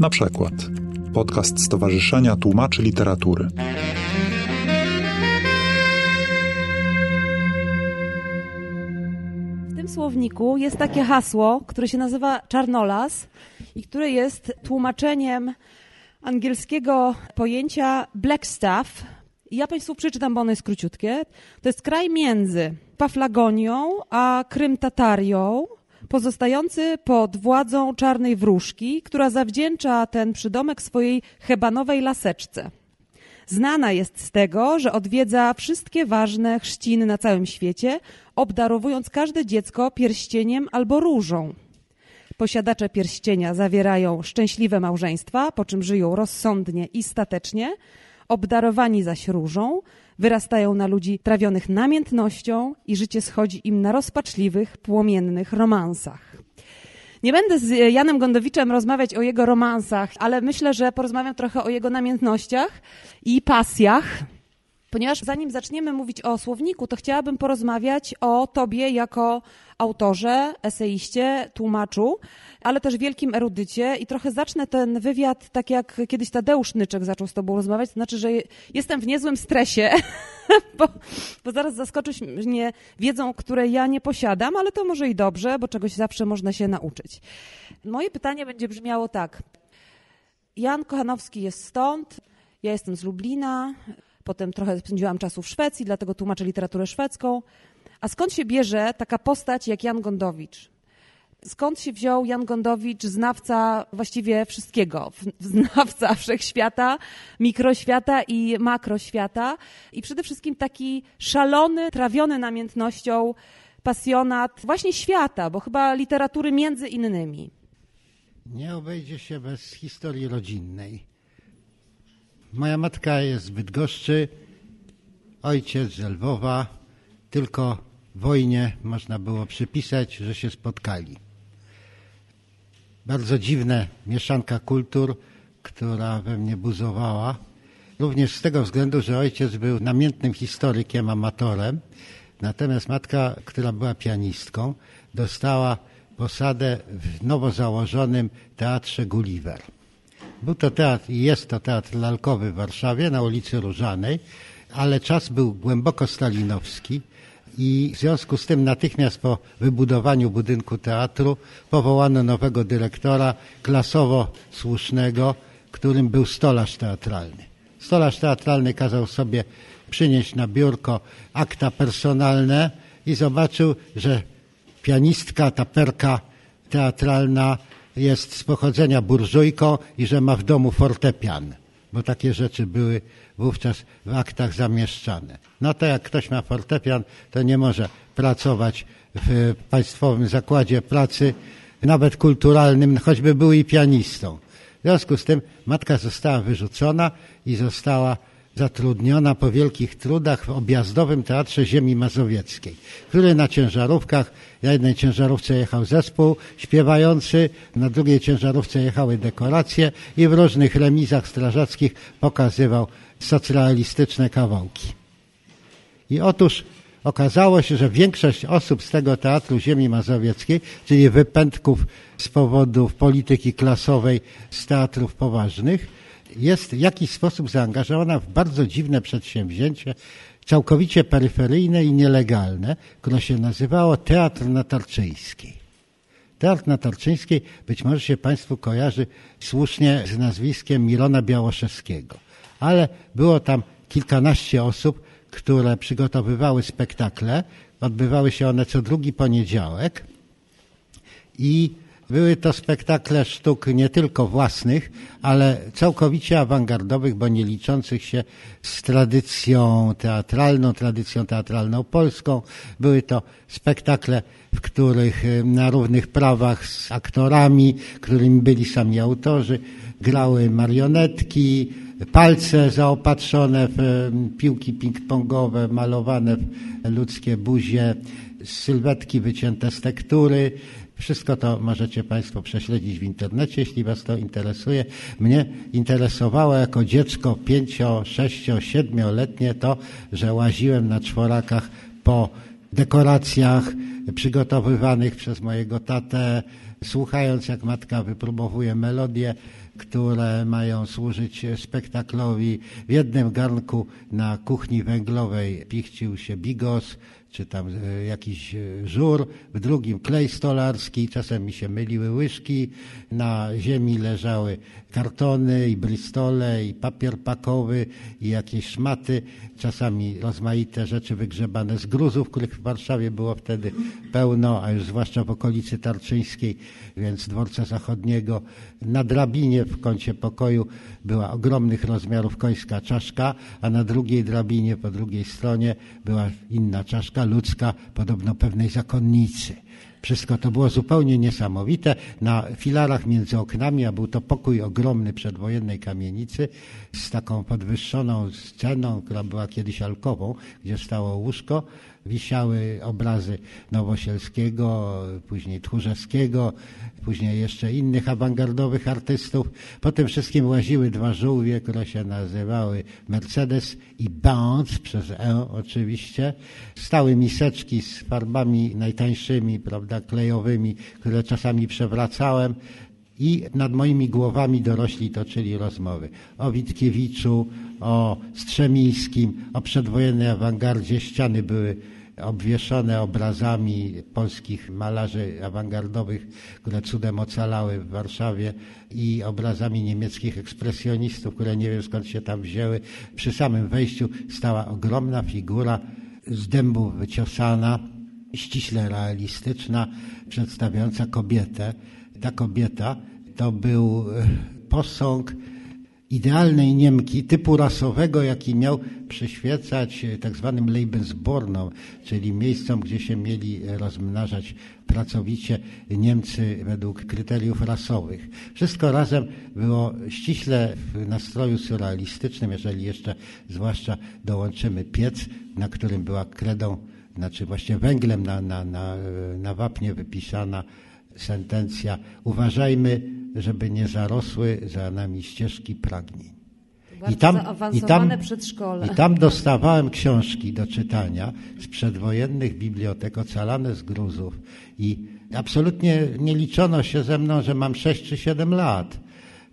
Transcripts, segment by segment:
Na przykład podcast Stowarzyszenia Tłumaczy Literatury. W tym słowniku jest takie hasło, które się nazywa czarnolas i które jest tłumaczeniem angielskiego pojęcia black stuff. Ja Państwu przeczytam, bo ono jest króciutkie. To jest kraj między Paflagonią a Krym-Tatarią, pozostający pod władzą czarnej wróżki, która zawdzięcza ten przydomek swojej hebanowej laseczce. Znana jest z tego, że odwiedza wszystkie ważne chrzciny na całym świecie, obdarowując każde dziecko pierścieniem albo różą. Posiadacze pierścienia zawierają szczęśliwe małżeństwa, po czym żyją rozsądnie i statecznie, obdarowani zaś różą, wyrastają na ludzi trawionych namiętnością i życie schodzi im na rozpaczliwych, płomiennych romansach. Nie będę z Janem Gondowiczem rozmawiać o jego romansach, ale myślę, że porozmawiam trochę o jego namiętnościach i pasjach. Ponieważ zanim zaczniemy mówić o słowniku, to chciałabym porozmawiać o tobie jako autorze, eseiście, tłumaczu, ale też wielkim erudycie i trochę zacznę ten wywiad tak jak kiedyś Tadeusz Nyczek zaczął z tobą rozmawiać, to znaczy, że jestem w niezłym stresie, bo, bo zaraz zaskoczysz mnie wiedzą, której ja nie posiadam, ale to może i dobrze, bo czegoś zawsze można się nauczyć. Moje pytanie będzie brzmiało tak. Jan Kochanowski jest stąd, ja jestem z Lublina, potem trochę spędziłam czasu w Szwecji, dlatego tłumaczę literaturę szwedzką. A skąd się bierze taka postać jak Jan Gondowicz? Skąd się wziął Jan Gondowicz, znawca właściwie wszystkiego, znawca wszechświata, mikroświata i makroświata i przede wszystkim taki szalony, trawiony namiętnością pasjonat właśnie świata, bo chyba literatury między innymi. Nie obejdzie się bez historii rodzinnej. Moja matka jest z Bydgoszczy, ojciec z Lwowa, tylko wojnie można było przypisać, że się spotkali. Bardzo dziwna mieszanka kultur, która we mnie buzowała. Również z tego względu, że ojciec był namiętnym historykiem, amatorem, natomiast matka, która była pianistką, dostała posadę w nowo założonym teatrze Gulliver. Był to teatr i jest to teatr lalkowy w Warszawie na ulicy Różanej, ale czas był głęboko stalinowski i w związku z tym natychmiast po wybudowaniu budynku teatru powołano nowego dyrektora klasowo słusznego, którym był stolarz teatralny. Stolarz teatralny kazał sobie przynieść na biurko akta personalne i zobaczył, że pianistka, ta perka teatralna jest z pochodzenia burżujką i że ma w domu fortepian, bo takie rzeczy były wówczas w aktach zamieszczane. No to jak ktoś ma fortepian, to nie może pracować w Państwowym Zakładzie Pracy, nawet kulturalnym, choćby był i pianistą. W związku z tym matka została wyrzucona i została zatrudniona po wielkich trudach w objazdowym Teatrze Ziemi Mazowieckiej, który na ciężarówkach, na jednej ciężarówce jechał zespół śpiewający, na drugiej ciężarówce jechały dekoracje i w różnych remizach strażackich pokazywał socrealistyczne kawałki. I otóż okazało się, że większość osób z tego Teatru Ziemi Mazowieckiej, czyli wypędków z powodów polityki klasowej z teatrów poważnych, jest w jakiś sposób zaangażowana w bardzo dziwne przedsięwzięcie, całkowicie peryferyjne i nielegalne, które się nazywało Teatr Natarczyński. Teatr Natarczyński być może się Państwu kojarzy słusznie z nazwiskiem Milona Białoszewskiego, ale było tam kilkanaście osób, które przygotowywały spektakle. Odbywały się one co drugi poniedziałek i były to spektakle sztuk nie tylko własnych, ale całkowicie awangardowych, bo nie liczących się z tradycją teatralną, tradycją teatralną polską. Były to spektakle, w których e, na równych prawach z aktorami, którymi byli sami autorzy, grały marionetki, palce zaopatrzone w e, piłki ping-pongowe, malowane w ludzkie buzie, sylwetki wycięte z tektury, wszystko to możecie Państwo prześledzić w internecie, jeśli Was to interesuje. Mnie interesowało jako dziecko pięcio, sześcio, siedmioletnie to, że łaziłem na czworakach po dekoracjach przygotowywanych przez mojego tatę, słuchając jak matka wypróbowuje melodie, które mają służyć spektaklowi. W jednym garnku na kuchni węglowej pichcił się bigos, czy tam e, jakiś e, żur, w drugim klej stolarski, czasem mi się myliły łyżki, na ziemi leżały kartony i bristole i papier pakowy i jakieś szmaty, czasami rozmaite rzeczy wygrzebane z gruzów, których w Warszawie było wtedy pełno, a już zwłaszcza w okolicy Tarczyńskiej, więc dworca zachodniego. Na drabinie w kącie pokoju była ogromnych rozmiarów końska czaszka, a na drugiej drabinie po drugiej stronie była inna czaszka ludzka, podobno pewnej zakonnicy. Wszystko to było zupełnie niesamowite. Na filarach między oknami, a był to pokój ogromny przedwojennej kamienicy z taką podwyższoną sceną, która była kiedyś alkową, gdzie stało łóżko, wisiały obrazy Nowosielskiego, później Tchórzewskiego, później jeszcze innych awangardowych artystów. Po tym wszystkim łaziły dwa żółwie, które się nazywały Mercedes i Benz, przez E oczywiście. Stały miseczki z farbami najtańszymi, prawda, klejowymi, które czasami przewracałem i nad moimi głowami dorośli toczyli rozmowy o Witkiewiczu, o Strzemińskim, o przedwojennej awangardzie. Ściany były obwieszone obrazami polskich malarzy awangardowych, które cudem ocalały w Warszawie i obrazami niemieckich ekspresjonistów, które nie wiem skąd się tam wzięły. Przy samym wejściu stała ogromna figura z dębu wyciosana, ściśle realistyczna, przedstawiająca kobietę. Ta kobieta to był posąg idealnej Niemki, typu rasowego, jaki miał przyświecać e, tak zwanym czyli miejscom, gdzie się mieli rozmnażać pracowicie Niemcy według kryteriów rasowych. Wszystko razem było ściśle w nastroju surrealistycznym, jeżeli jeszcze zwłaszcza dołączymy piec, na którym była kredą, znaczy właśnie węglem na, na, na, na wapnie wypisana sentencja uważajmy, żeby nie zarosły za nami ścieżki pragnień. I tam, i, tam, I tam dostawałem książki do czytania z przedwojennych bibliotek, ocalane z gruzów. I absolutnie nie liczono się ze mną, że mam 6 czy 7 lat.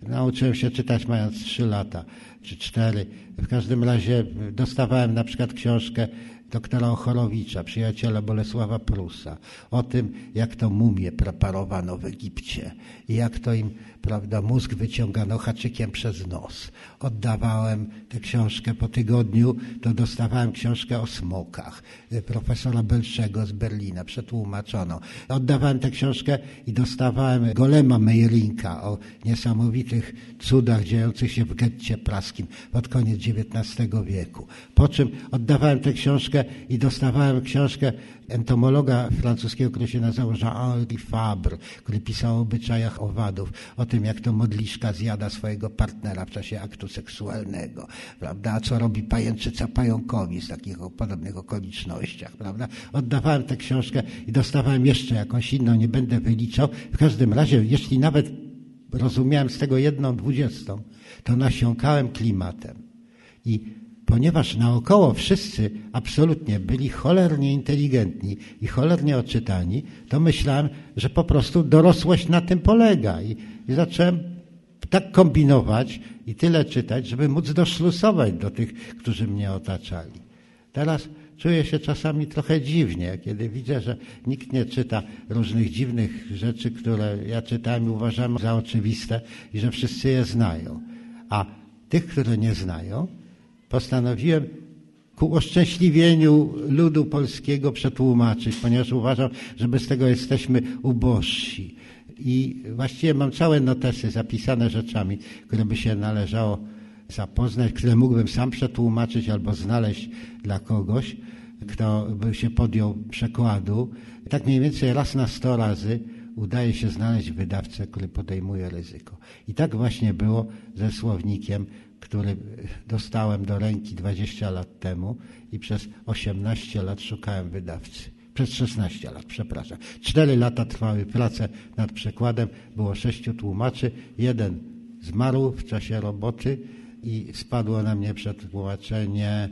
Nauczyłem się czytać mając 3 lata czy 4. W każdym razie dostawałem na przykład książkę doktora Ochorowicza, przyjaciela Bolesława Prusa, o tym, jak to mumie preparowano w Egipcie i jak to im prawda, mózg wyciągano haczykiem przez nos. Oddawałem tę książkę po tygodniu, to dostawałem książkę o smokach y, profesora Belszego z Berlina, przetłumaczoną. Oddawałem tę książkę i dostawałem Golema Meirinka o niesamowitych cudach dziejących się w getcie praskim pod koniec XIX wieku. Po czym oddawałem tę książkę i dostawałem książkę entomologa francuskiego, który się nazywał Jean-Henri Fabre, który pisał o obyczajach owadów, o tym, jak to modliszka zjada swojego partnera w czasie aktu seksualnego, prawda, a co robi pajęczyca pająkowi z takich podobnych okolicznościach, prawda. Oddawałem tę książkę i dostawałem jeszcze jakąś inną, nie będę wyliczał. W każdym razie, jeśli nawet rozumiałem z tego jedną dwudziestą, to nasiąkałem klimatem. I ponieważ naokoło wszyscy absolutnie byli cholernie inteligentni i cholernie oczytani, to myślałem, że po prostu dorosłość na tym polega. I, i zacząłem tak kombinować i tyle czytać, żeby móc doszlusować do tych, którzy mnie otaczali. Teraz czuję się czasami trochę dziwnie, kiedy widzę, że nikt nie czyta różnych dziwnych rzeczy, które ja czytałem i uważam za oczywiste i że wszyscy je znają. A tych, które nie znają, postanowiłem ku oszczęśliwieniu ludu polskiego przetłumaczyć, ponieważ uważam, że bez tego jesteśmy ubożsi. I właściwie mam całe notesy zapisane rzeczami, które by się należało zapoznać, które mógłbym sam przetłumaczyć albo znaleźć dla kogoś, kto by się podjął przekładu. Tak mniej więcej raz na sto razy udaje się znaleźć wydawcę, który podejmuje ryzyko. I tak właśnie było ze słownikiem który dostałem do ręki 20 lat temu i przez 18 lat szukałem wydawcy. Przez 16 lat, przepraszam. Cztery lata trwały prace nad przekładem, było sześciu tłumaczy. Jeden zmarł w czasie roboty i spadło na mnie przetłumaczenie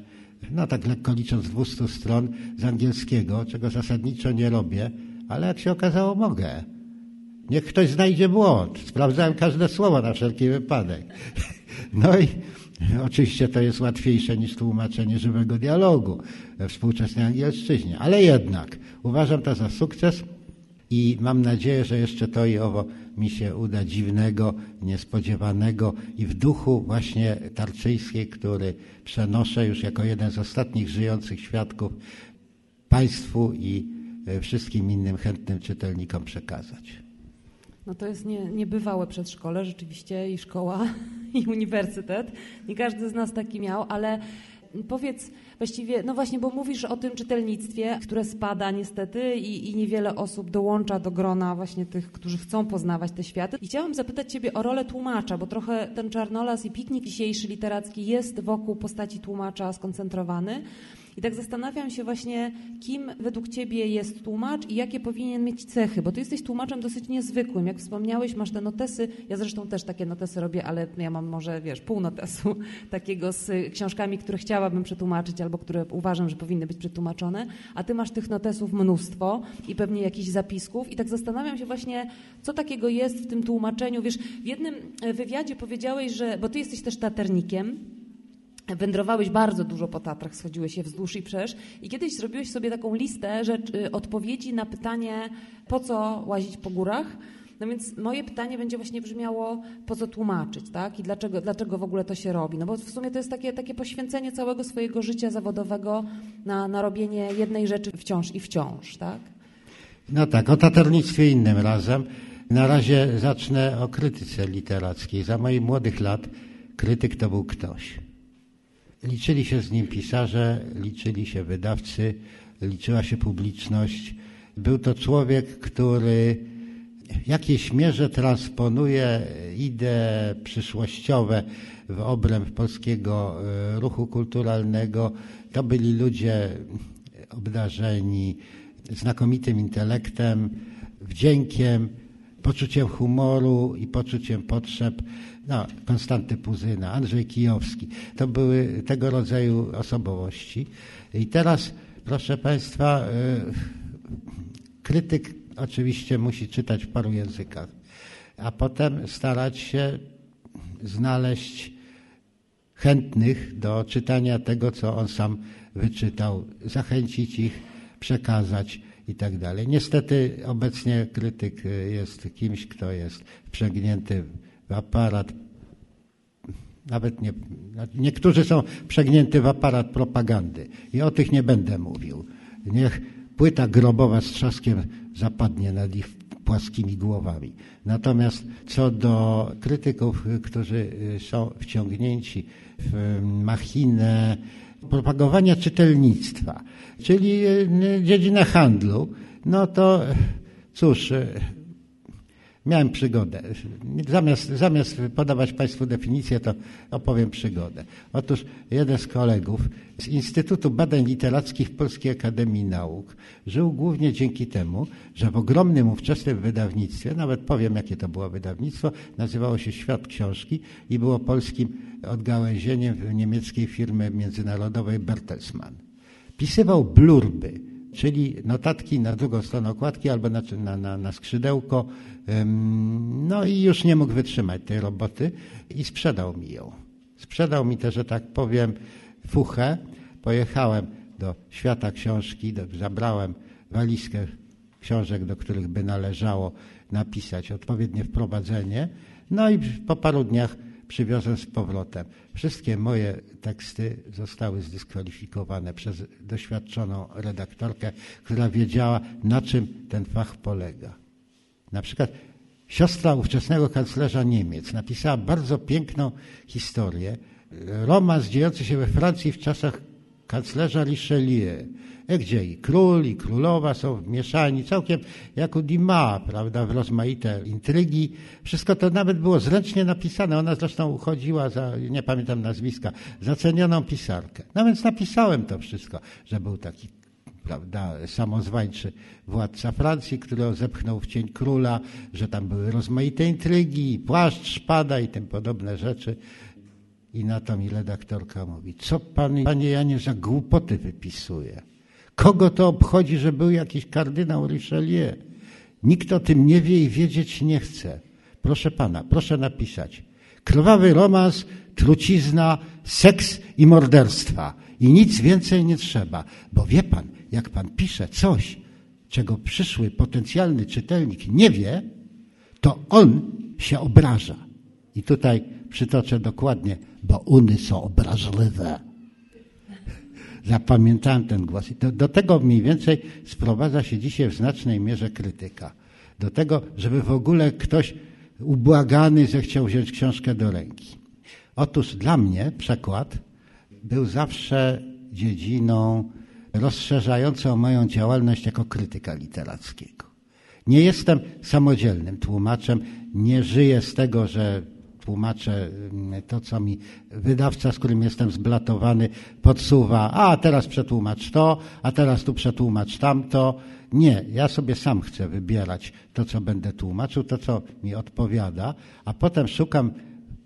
no tak lekko licząc 200 stron z angielskiego, czego zasadniczo nie robię, ale jak się okazało mogę. Niech ktoś znajdzie błąd. Sprawdzałem każde słowo na wszelki wypadek. No i oczywiście to jest łatwiejsze niż tłumaczenie żywego dialogu we współczesnej angielszczyźnie, ale jednak uważam to za sukces i mam nadzieję, że jeszcze to i owo mi się uda dziwnego, niespodziewanego i w duchu właśnie Tarczyńskiej, który przenoszę już jako jeden z ostatnich żyjących świadków Państwu i wszystkim innym chętnym czytelnikom przekazać. No to jest nie, niebywałe przedszkole rzeczywiście i szkoła i uniwersytet. Nie każdy z nas taki miał, ale powiedz właściwie, no właśnie, bo mówisz o tym czytelnictwie, które spada niestety i, i niewiele osób dołącza do grona właśnie tych, którzy chcą poznawać te światy. I chciałam zapytać Ciebie o rolę tłumacza, bo trochę ten Czarnolas i piknik dzisiejszy literacki jest wokół postaci tłumacza skoncentrowany. I tak zastanawiam się właśnie, kim według Ciebie jest tłumacz i jakie powinien mieć cechy, bo Ty jesteś tłumaczem dosyć niezwykłym. Jak wspomniałeś, masz te notesy, ja zresztą też takie notesy robię, ale ja mam może, wiesz, pół notesu takiego z książkami, które chciałabym przetłumaczyć albo które uważam, że powinny być przetłumaczone, a Ty masz tych notesów mnóstwo i pewnie jakichś zapisków i tak zastanawiam się właśnie, co takiego jest w tym tłumaczeniu. Wiesz, w jednym wywiadzie powiedziałeś, że, bo Ty jesteś też taternikiem, Wędrowałeś bardzo dużo po Tatrach, schodziłeś się wzdłuż i przesz i kiedyś zrobiłeś sobie taką listę rzeczy, odpowiedzi na pytanie, po co łazić po górach. No więc moje pytanie będzie właśnie brzmiało, po co tłumaczyć, tak? I dlaczego, dlaczego w ogóle to się robi? No bo w sumie to jest takie, takie poświęcenie całego swojego życia zawodowego na, na robienie jednej rzeczy wciąż i wciąż, tak? No tak, o taternictwie innym razem. Na razie zacznę o krytyce literackiej. Za moich młodych lat krytyk to był ktoś. Liczyli się z nim pisarze, liczyli się wydawcy, liczyła się publiczność. Był to człowiek, który w jakiejś mierze transponuje idee przyszłościowe w obręb polskiego e, ruchu kulturalnego. To byli ludzie obdarzeni znakomitym intelektem, wdziękiem, poczuciem humoru i poczuciem potrzeb no, Konstanty Puzyna, Andrzej Kijowski. To były tego rodzaju osobowości. I teraz, proszę Państwa, y, krytyk oczywiście musi czytać w paru językach, a potem starać się znaleźć chętnych do czytania tego, co on sam wyczytał, zachęcić ich, przekazać i tak dalej. Niestety obecnie krytyk jest kimś, kto jest wprzęgnięty w aparat, nawet nie, niektórzy są przegnięty w aparat propagandy i o tych nie będę mówił. Niech płyta grobowa z trzaskiem zapadnie nad ich płaskimi głowami. Natomiast co do krytyków, którzy są wciągnięci w machinę propagowania czytelnictwa, czyli dziedzinę handlu, no to cóż, miałem przygodę. Zamiast, zamiast podawać Państwu definicję, to opowiem przygodę. Otóż jeden z kolegów z Instytutu Badań Literackich Polskiej Akademii Nauk żył głównie dzięki temu, że w ogromnym ówczesnym wydawnictwie, nawet powiem jakie to było wydawnictwo, nazywało się Świat Książki i było polskim odgałęzieniem niemieckiej firmy międzynarodowej Bertelsmann. Pisywał blurby, czyli notatki na drugą stronę okładki albo na, na, na skrzydełko. No i już nie mógł wytrzymać tej roboty i sprzedał mi ją. Sprzedał mi też, że tak powiem, fuchę. Pojechałem do świata książki, do, zabrałem walizkę książek, do których by należało napisać odpowiednie wprowadzenie. No i po paru dniach przywiozłem z powrotem. Wszystkie moje teksty zostały zdyskwalifikowane przez doświadczoną redaktorkę, która wiedziała, na czym ten fach polega. Na przykład siostra ówczesnego kanclerza Niemiec napisała bardzo piękną historię. Romans dziejący się we Francji w czasach kanclerza Richelieu E, gdzie i król, i królowa są mieszani, całkiem jak u Dima, prawda, w rozmaite intrygi. Wszystko to nawet było zręcznie napisane. Ona zresztą uchodziła za, nie pamiętam nazwiska, zacenioną pisarkę. No więc napisałem to wszystko, że był taki prawda, samozwańczy władca Francji, który zepchnął w cień króla, że tam były rozmaite intrygi, płaszcz, szpada i tym podobne rzeczy. I na to mi redaktorka mówi, co pan, panie Janie, za głupoty wypisuje? Kogo to obchodzi, że był jakiś kardynał Richelieu? Nikt o tym nie wie i wiedzieć nie chce. Proszę pana, proszę napisać. Krwawy romans, trucizna, seks i morderstwa. I nic więcej nie trzeba. Bo wie pan, jak pan pisze coś, czego przyszły potencjalny czytelnik nie wie, to on się obraża. I tutaj przytoczę dokładnie, bo uny są obrażliwe. Zapamiętałem ten głos. I do, do tego mniej więcej sprowadza się dzisiaj w znacznej mierze krytyka. Do tego, żeby w ogóle ktoś ubłagany zechciał wziąć książkę do ręki. Otóż dla mnie przekład był zawsze dziedziną rozszerzającą moją działalność jako krytyka literackiego. Nie jestem samodzielnym tłumaczem, nie żyję z tego, że tłumaczę mm, to, co mi wydawca, z którym jestem zblatowany, podsuwa, a teraz przetłumacz to, a teraz tu przetłumacz tamto. Nie, ja sobie sam chcę wybierać to, co będę tłumaczył, to, co mi odpowiada, a potem szukam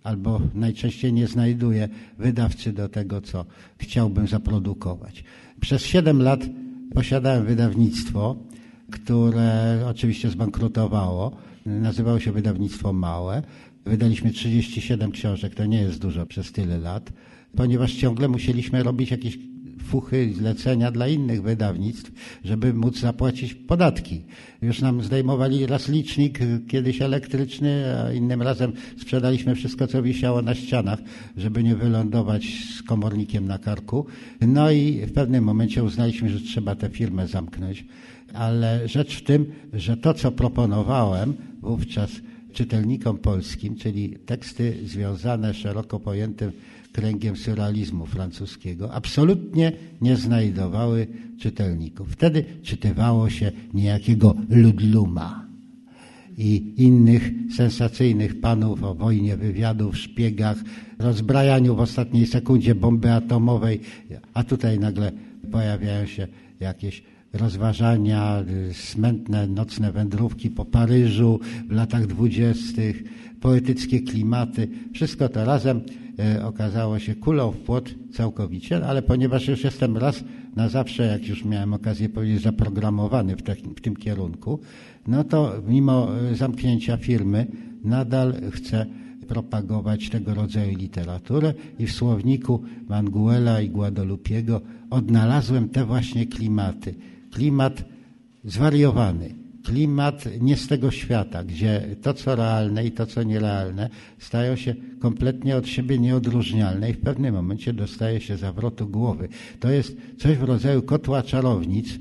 albo najczęściej nie znajduję wydawcy do tego, co chciałbym zaprodukować. Przez siedem lat posiadałem wydawnictwo, które oczywiście zbankrutowało. Nazywało się Wydawnictwo Małe. Wydaliśmy 37 książek, to nie jest dużo przez tyle lat, ponieważ ciągle musieliśmy robić jakieś fuchy, zlecenia dla innych wydawnictw, żeby móc zapłacić podatki. Już nam zdejmowali raz licznik, kiedyś elektryczny, a innym razem sprzedaliśmy wszystko, co wisiało na ścianach, żeby nie wylądować z komornikiem na karku. No i w pewnym momencie uznaliśmy, że trzeba tę firmę zamknąć. Ale rzecz w tym, że to, co proponowałem wówczas czytelnikom polskim, czyli teksty związane szeroko pojętym kręgiem surrealizmu francuskiego, absolutnie nie znajdowały czytelników. Wtedy czytywało się niejakiego Ludluma i innych sensacyjnych panów o wojnie wywiadów, szpiegach, rozbrajaniu w ostatniej sekundzie bomby atomowej, a tutaj nagle pojawiają się jakieś rozważania, smętne nocne wędrówki po Paryżu w latach dwudziestych, poetyckie klimaty. Wszystko to razem e, okazało się kulą w płot całkowicie, ale ponieważ już jestem raz na zawsze, jak już miałem okazję powiedzieć, zaprogramowany w, takim, w tym kierunku, no to mimo e, zamknięcia firmy nadal chcę propagować tego rodzaju literaturę i w słowniku Manguela i Guadalupiego odnalazłem te właśnie klimaty klimat zwariowany, klimat nie z tego świata, gdzie to, co realne i to, co nierealne, stają się kompletnie od siebie nieodróżnialne i w pewnym momencie dostaje się zawrotu głowy. To jest coś w rodzaju kotła czarownic,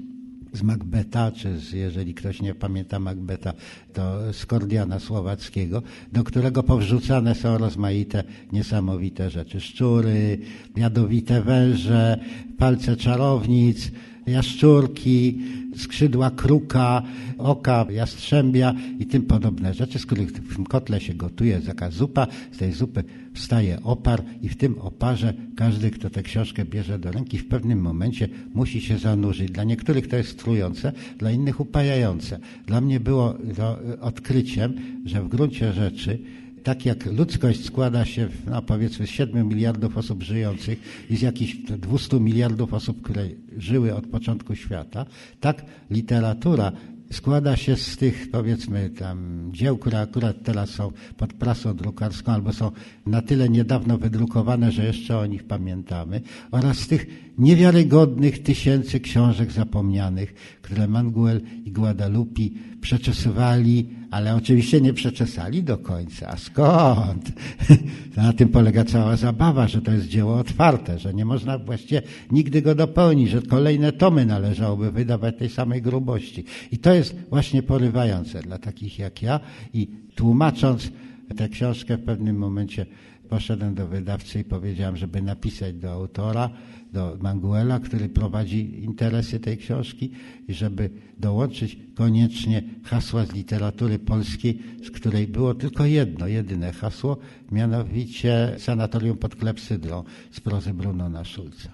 z Macbeta, czy z, jeżeli ktoś nie pamięta Macbeta, to z Kordiana Słowackiego, do którego powrzucane są rozmaite, niesamowite rzeczy. Szczury, jadowite węże, palce czarownic, jaszczurki, skrzydła kruka, oka jastrzębia i tym podobne rzeczy, z których w tym kotle się gotuje jest jaka zupa, z tej zupy wstaje opar i w tym oparze każdy, kto tę książkę bierze do ręki, w pewnym momencie musi się zanurzyć. Dla niektórych to jest trujące, dla innych upajające. Dla mnie było to odkryciem, że w gruncie rzeczy tak jak ludzkość składa się, no powiedzmy, z 7 miliardów osób żyjących i z jakichś 200 miliardów osób, które żyły od początku świata, tak literatura składa się z tych, powiedzmy, tam dzieł, które akurat teraz są pod prasą drukarską albo są na tyle niedawno wydrukowane, że jeszcze o nich pamiętamy, oraz z tych niewiarygodnych tysięcy książek zapomnianych, które Manguel i Guadalupe przeczesywali, ale oczywiście nie przeczesali do końca. A skąd? Na tym polega cała zabawa, że to jest dzieło otwarte, że nie można właściwie nigdy go dopełnić, że kolejne tomy należałoby wydawać tej samej grubości. I to jest właśnie porywające dla takich jak ja i tłumacząc tę książkę w pewnym momencie poszedłem do wydawcy i powiedziałem, żeby napisać do autora, do Manguela, który prowadzi interesy tej książki i żeby dołączyć koniecznie hasła z literatury polskiej, z której było tylko jedno, jedyne hasło, mianowicie Sanatorium pod Klepsydrą z prozy Brunona Szulca.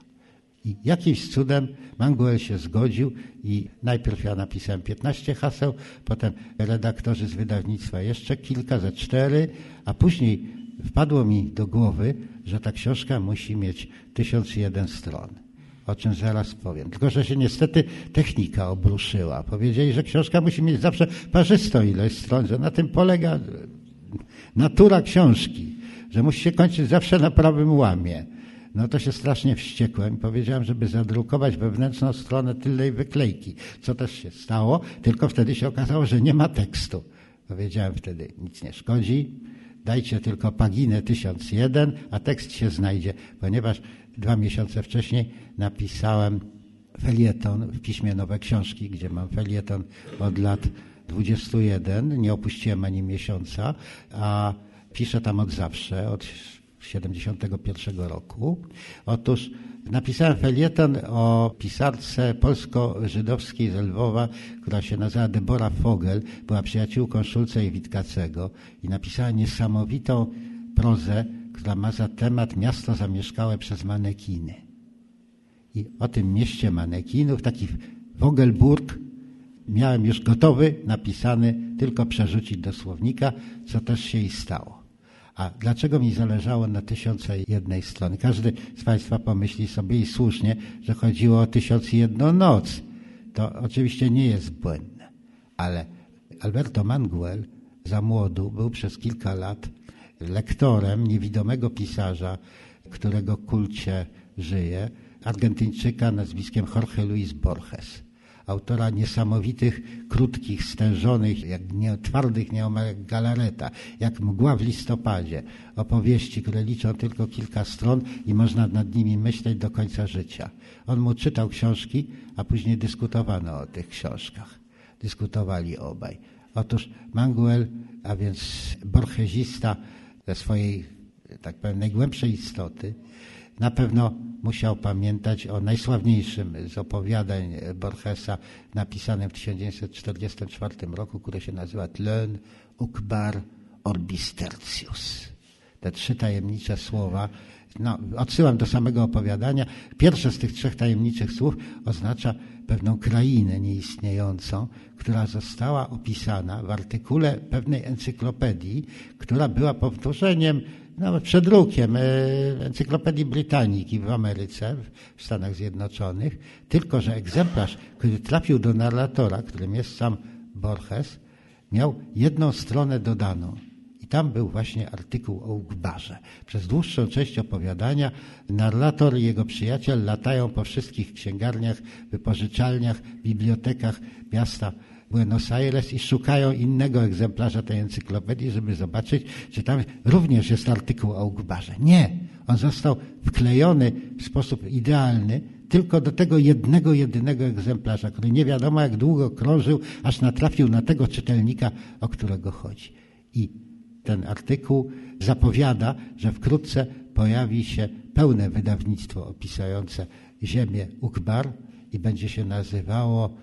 I jakimś cudem Manguel się zgodził i najpierw ja napisałem 15 haseł, potem redaktorzy z wydawnictwa jeszcze kilka, ze cztery, a później wpadło mi do głowy, że ta książka musi mieć 1001 stron. O czym zaraz powiem. Tylko, że się niestety technika obruszyła. Powiedzieli, że książka musi mieć zawsze parzystą ilość stron, że na tym polega natura książki, że musi się kończyć zawsze na prawym łamie. No to się strasznie wściekłem. Powiedziałem, żeby zadrukować wewnętrzną stronę tylnej wyklejki. Co też się stało, tylko wtedy się okazało, że nie ma tekstu. Powiedziałem wtedy, nic nie szkodzi, dajcie tylko paginę 1001, a tekst się znajdzie, ponieważ dwa miesiące wcześniej napisałem felieton w piśmie Nowe Książki, gdzie mam felieton od lat 21, nie opuściłem ani miesiąca, a piszę tam od zawsze, od 71 roku. Otóż napisałem felieton o pisarce polsko-żydowskiej z Lwowa, która się nazywa Debora Fogel, była przyjaciółką Szulca i Witkacego i napisała niesamowitą prozę, która ma za temat miasto zamieszkałe przez manekiny. I o tym mieście manekinów, taki Vogelburg, miałem już gotowy, napisany, tylko przerzucić do słownika, co też się i stało. A dlaczego mi zależało na tysiące jednej strony? Każdy z Państwa pomyśli sobie i słusznie, że chodziło o tysiąc jedną noc. To oczywiście nie jest błędne, ale Alberto Manguel za młodu był przez kilka lat lektorem niewidomego pisarza, którego kulcie żyje, Argentyńczyka nazwiskiem Jorge Luis Borges autora niesamowitych, krótkich, stężonych, jak nie, twardych nieomal jak galareta, jak mgła w listopadzie, opowieści, które liczą tylko kilka stron i można nad nimi myśleć do końca życia. On mu czytał książki, a później dyskutowano o tych książkach. Dyskutowali obaj. Otóż Manguel, a więc borgesista ze swojej, tak powiem, najgłębszej istoty, na pewno musiał pamiętać o najsławniejszym z opowiadań Borgesa napisanym w 1944 roku, które się nazywa Tlön Ukbar Orbis Tertius. Te trzy tajemnicze słowa, no, odsyłam do samego opowiadania. Pierwsze z tych trzech tajemniczych słów oznacza pewną krainę nieistniejącą, która została opisana w artykule pewnej encyklopedii, która była powtórzeniem nawet przedrukiem e, Encyklopedii Brytaniki w Ameryce, w Stanach Zjednoczonych, tylko że egzemplarz, który trafił do narratora, którym jest sam Borges, miał jedną stronę dodaną. I tam był właśnie artykuł o Ugbarze. Przez dłuższą część opowiadania narrator i jego przyjaciel latają po wszystkich księgarniach, wypożyczalniach, bibliotekach miasta Buenos Aires i szukają innego egzemplarza tej encyklopedii, żeby zobaczyć, czy tam również jest artykuł o Ugbarze. Nie. On został wklejony w sposób idealny tylko do tego jednego, jedynego egzemplarza, który nie wiadomo jak długo krążył, aż natrafił na tego czytelnika, o którego chodzi. I ten artykuł zapowiada, że wkrótce pojawi się pełne wydawnictwo opisujące ziemię Ukbar i będzie się nazywało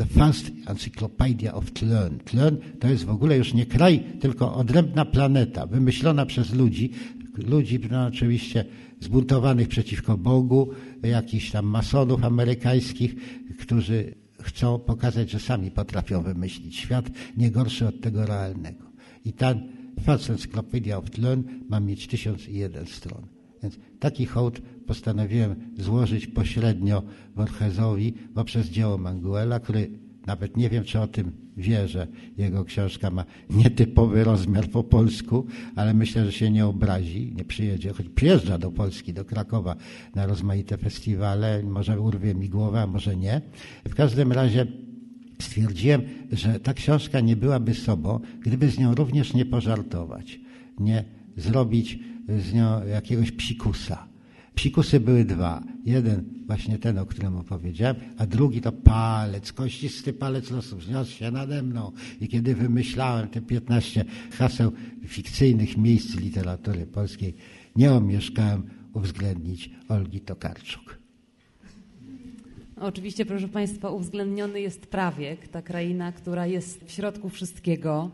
The First Encyclopedia of Tlön. Tlön to jest w ogóle już nie kraj, tylko odrębna planeta, wymyślona przez ludzi, ludzi no oczywiście zbuntowanych przeciwko Bogu, jakichś tam masonów amerykańskich, którzy chcą pokazać, że sami potrafią wymyślić świat nie gorszy od tego realnego. I ta First Encyclopedia of Tlön ma mieć 1001 stron. Więc taki hołd postanowiłem złożyć pośrednio Borgesowi poprzez dzieło Manguela, który nawet nie wiem, czy o tym wie, że jego książka ma nietypowy rozmiar po polsku, ale myślę, że się nie obrazi, nie przyjedzie, choć przyjeżdża do Polski, do Krakowa na rozmaite festiwale, może urwie mi głowę, a może nie. W każdym razie stwierdziłem, że ta książka nie byłaby sobą, gdyby z nią również nie pożartować, nie zrobić z nią jakiegoś psikusa. Psikusy były dwa. Jeden właśnie ten, o którym opowiedziałem, a drugi to palec, kościsty palec losu wzniósł się nade mną. I kiedy wymyślałem te 15 haseł fikcyjnych miejsc literatury polskiej, nie omieszkałem uwzględnić Olgi Tokarczuk. Oczywiście, proszę Państwa, uwzględniony jest prawiek, ta kraina, która jest w środku wszystkiego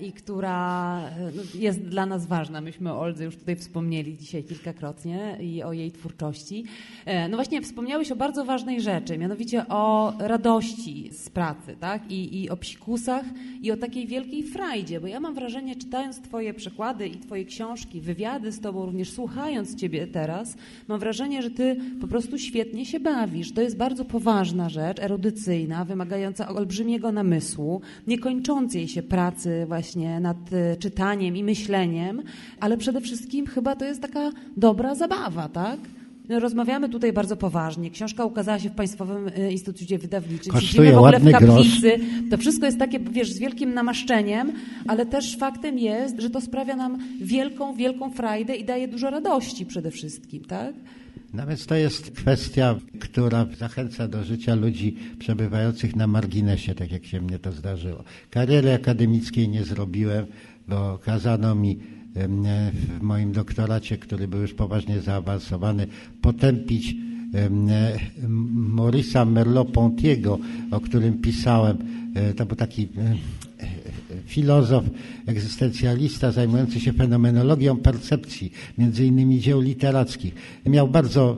i która e, no, jest dla nas ważna. Myśmy o Oldze już tutaj wspomnieli dzisiaj kilkakrotnie i o jej twórczości. E, no właśnie wspomniałeś o bardzo ważnej rzeczy, mianowicie o radości z pracy, tak? I, i o psikusach i o takiej wielkiej frajdzie, bo ja mam wrażenie, czytając twoje przykłady i twoje książki, wywiady z tobą, również słuchając ciebie teraz, mam wrażenie, że ty po prostu świetnie się bawisz. To jest bardzo poważna rzecz, erudycyjna, wymagająca olbrzymiego namysłu, niekończącej się pracy właśnie nad e, czytaniem i myśleniem, ale przede wszystkim chyba to jest taka dobra zabawa, tak? No, rozmawiamy tutaj bardzo poważnie. Książka ukazała się w Państwowym e, Instytucie Wydawniczym. Kosztuje Siedzimy w ogóle w kaplicy. To wszystko jest takie, wiesz, z wielkim namaszczeniem, ale też faktem jest, że to sprawia nam wielką, wielką frajdę i daje dużo radości przede wszystkim, tak? No więc to jest kwestia, która zachęca do życia ludzi przebywających na marginesie, tak jak się mnie to zdarzyło. Kariery akademickiej nie zrobiłem, bo kazano mi w moim doktoracie, który był już poważnie zaawansowany, potępić Maurice'a Merleau-Pontiego, o którym pisałem. E, To był taki filozof, egzystencjalista zajmujący się fenomenologią percepcji, między innymi dzieł literackich. Miał bardzo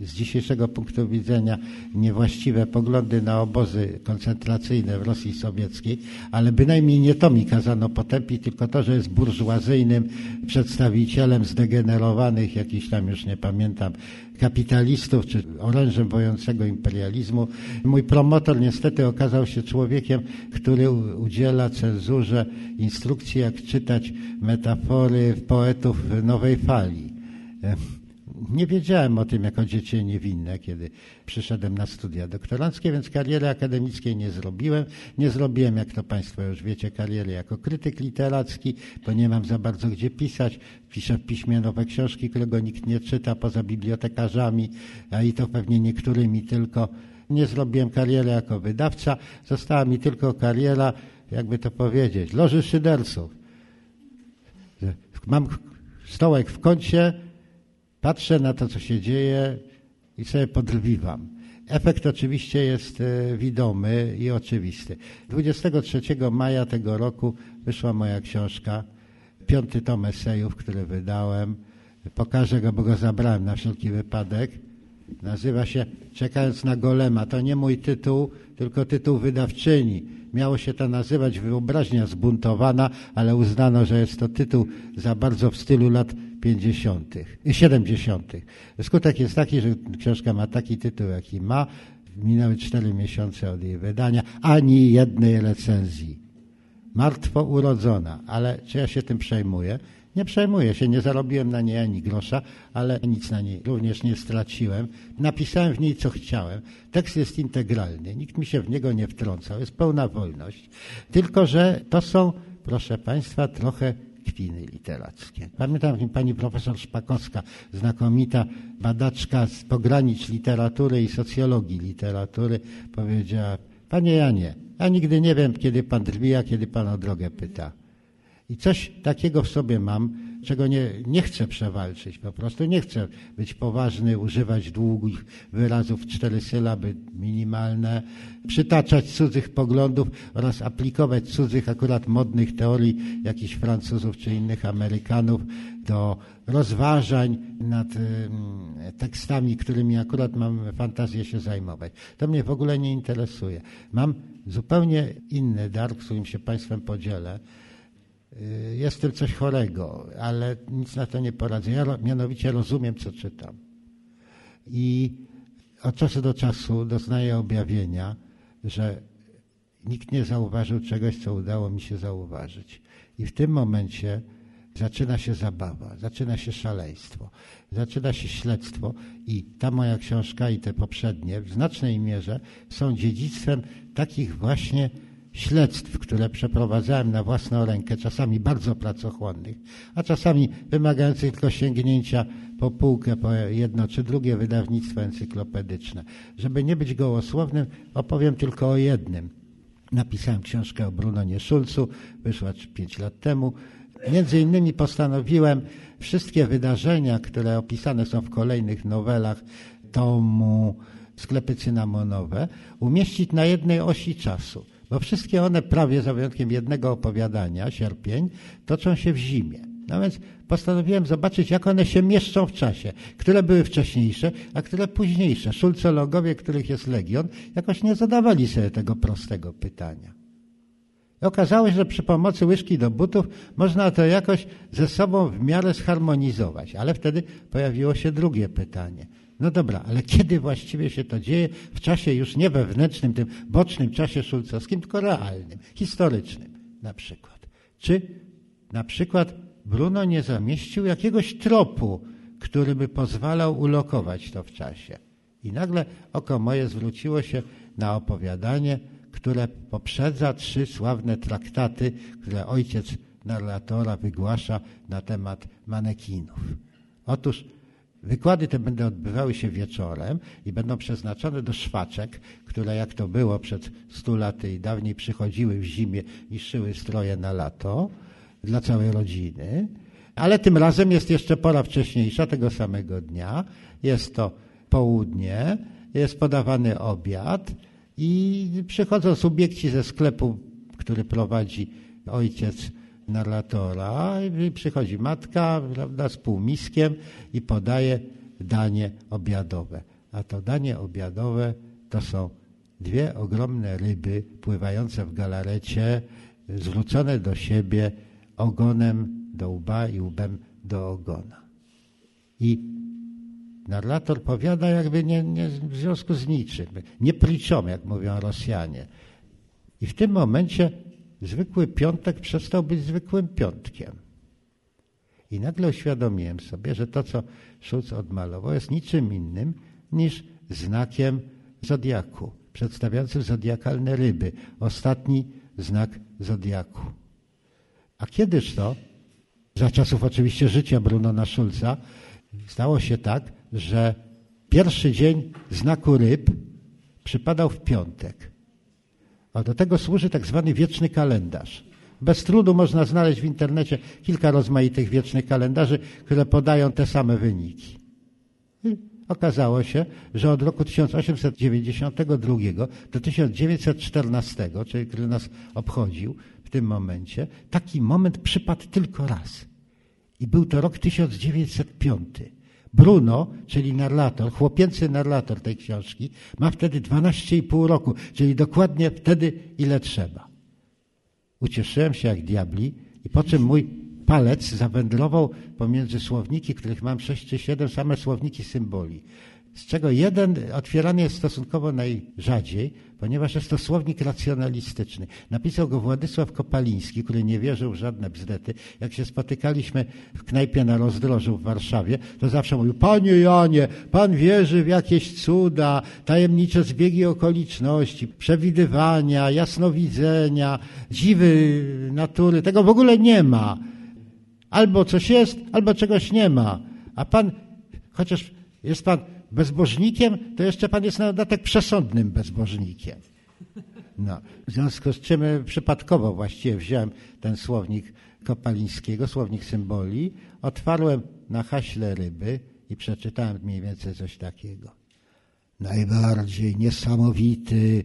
z dzisiejszego punktu widzenia niewłaściwe poglądy na obozy koncentracyjne w Rosji Sowieckiej, ale bynajmniej nie to mi kazano potępić, tylko to, że jest burżuazyjnym przedstawicielem zdegenerowanych, jakiś tam już nie pamiętam, kapitalistów czy orężem wojącego imperializmu. Mój promotor niestety okazał się człowiekiem, który udziela cenzurze instrukcji, jak czytać metafory poetów nowej fali. Nie wiedziałem o tym jako dziecię niewinne, kiedy przyszedłem na studia doktoranckie, więc kariery akademickiej nie zrobiłem. Nie zrobiłem, jak to Państwo już wiecie, kariery jako krytyk literacki, bo nie mam za bardzo gdzie pisać. Piszę w piśmie nowe książki, którego nikt nie czyta poza bibliotekarzami, a i to pewnie niektórymi tylko. Nie zrobiłem kariery jako wydawca. Została mi tylko kariera, jakby to powiedzieć, loży szyderców. Mam stołek w kącie, Patrzę na to, co się dzieje i sobie podrwiwam. Efekt oczywiście jest e, widomy i oczywisty. 23 maja tego roku wyszła moja książka, piąty tom esejów, który wydałem. Pokażę go, bo go zabrałem na wszelki wypadek. Nazywa się Czekając na Golema. To nie mój tytuł, tylko tytuł wydawczyni. Miało się to nazywać Wyobraźnia zbuntowana, ale uznano, że jest to tytuł za bardzo w stylu lat 50. i 70. Skutek jest taki, że książka ma taki tytuł, jaki ma. Minęły cztery miesiące od jej wydania, ani jednej recenzji. Martwo urodzona, ale czy ja się tym przejmuję? Nie przejmuję się, nie zarobiłem na niej ani grosza, ale nic na niej również nie straciłem. Napisałem w niej, co chciałem. Tekst jest integralny, nikt mi się w niego nie wtrącał, jest pełna wolność. Tylko, że to są, proszę Państwa, trochę kwiny literackie. Pamiętam pani profesor Szpakowska, znakomita badaczka z pogranicz literatury i socjologii literatury, powiedziała, panie Janie, ja nigdy nie wiem, kiedy pan drwi, a kiedy pan o drogę pyta. I coś takiego w sobie mam, czego nie, nie chcę przewalczyć. Po prostu nie chcę być poważny, używać długich wyrazów, cztery sylaby minimalne, przytaczać cudzych poglądów oraz aplikować cudzych akurat modnych teorii jakichś Francuzów czy innych Amerykanów do rozważań nad tekstami, którymi akurat mam fantazję się zajmować. To mnie w ogóle nie interesuje. Mam zupełnie inny dar, którym się Państwem podzielę. Jest w tym coś chorego, ale nic na to nie poradzę. Ja mianowicie rozumiem, co czytam. I od czasu do czasu doznaję objawienia, że nikt nie zauważył czegoś, co udało mi się zauważyć. I w tym momencie zaczyna się zabawa, zaczyna się szaleństwo, zaczyna się śledztwo i ta moja książka i te poprzednie w znacznej mierze są dziedzictwem takich właśnie śledztw, które przeprowadzałem na własną rękę, czasami bardzo pracochłonnych, a czasami wymagających tylko sięgnięcia po półkę, po jedno czy drugie wydawnictwo encyklopedyczne. Żeby nie być gołosłownym, opowiem tylko o jednym. Napisałem książkę o Brunonie Szulcu, wyszła pięć lat temu. Między innymi postanowiłem wszystkie wydarzenia, które opisane są w kolejnych nowelach tomu sklepy cynamonowe, umieścić na jednej osi czasu bo wszystkie one prawie za wyjątkiem jednego opowiadania, sierpień, toczą się w zimie. No więc postanowiłem zobaczyć, jak one się mieszczą w czasie. Które były wcześniejsze, a które późniejsze. Szulcologowie, których jest legion, jakoś nie zadawali sobie tego prostego pytania. I okazało się, że przy pomocy łyżki do butów można to jakoś ze sobą w miarę zharmonizować. Ale wtedy pojawiło się drugie pytanie. No dobra, ale kiedy właściwie się to dzieje? W czasie już nie wewnętrznym, tym bocznym czasie szulcowskim, tylko realnym, historycznym na przykład. Czy na przykład Bruno nie zamieścił jakiegoś tropu, który by pozwalał ulokować to w czasie? I nagle oko moje zwróciło się na opowiadanie, które poprzedza trzy sławne traktaty, które ojciec narratora wygłasza na temat manekinów. Otóż Wykłady te będą odbywały się wieczorem i będą przeznaczone do szwaczek, które jak to było przed stu laty i dawniej przychodziły w zimie i szyły stroje na lato dla całej rodziny. Ale tym razem jest jeszcze pora wcześniejsza, tego samego dnia. Jest to południe, jest podawany obiad i przychodzą subiekci ze sklepu, który prowadzi ojciec narratora i przychodzi matka prawda, z półmiskiem i podaje danie obiadowe. A to danie obiadowe to są dwie ogromne ryby pływające w galarecie, zwrócone do siebie ogonem do łba i łbem do ogona. I narrator powiada jakby nie, nie w związku z niczym, nie pliczą, jak mówią Rosjanie. I w tym momencie zwykły piątek przestał być zwykłym piątkiem. I nagle uświadomiłem sobie, że to, co Schulz odmalował, jest niczym innym niż znakiem zodiaku, przedstawiającym zodiakalne ryby. Ostatni znak zodiaku. A kiedyż to, za czasów oczywiście życia Brunona Schulza, stało się tak, że pierwszy dzień znaku ryb przypadał w piątek. A do tego służy tak zwany wieczny kalendarz. Bez trudu można znaleźć w internecie kilka rozmaitych wiecznych kalendarzy, które podają te same wyniki. I okazało się, że od roku 1892 do 1914, czyli który nas obchodził w tym momencie, taki moment przypadł tylko raz. I był to rok 1905. Bruno, czyli narrator, chłopięcy narrator tej książki, ma wtedy 12,5 roku, czyli dokładnie wtedy, ile trzeba. Ucieszyłem się jak diabli i po czym mój palec zawędrował pomiędzy słowniki, których mam 6 czy 7, same słowniki symboli z czego jeden otwierany jest stosunkowo najrzadziej, ponieważ jest to słownik racjonalistyczny. Napisał go Władysław Kopaliński, który nie wierzył w żadne bzdety. Jak się spotykaliśmy w knajpie na rozdrożu w Warszawie, to zawsze mówił, panie Janie, pan wierzy w jakieś cuda, tajemnicze zbiegi okoliczności, przewidywania, jasnowidzenia, dziwy natury. Tego w ogóle nie ma. Albo coś jest, albo czegoś nie ma. A pan, chociaż jest pan bezbożnikiem, to jeszcze pan jest na dodatek przesądnym bezbożnikiem. No, w związku z czym e, przypadkowo właściwie wziąłem ten słownik Kopalińskiego, słownik symboli, otwarłem na haśle ryby i przeczytałem mniej więcej coś takiego. Najbardziej niesamowity,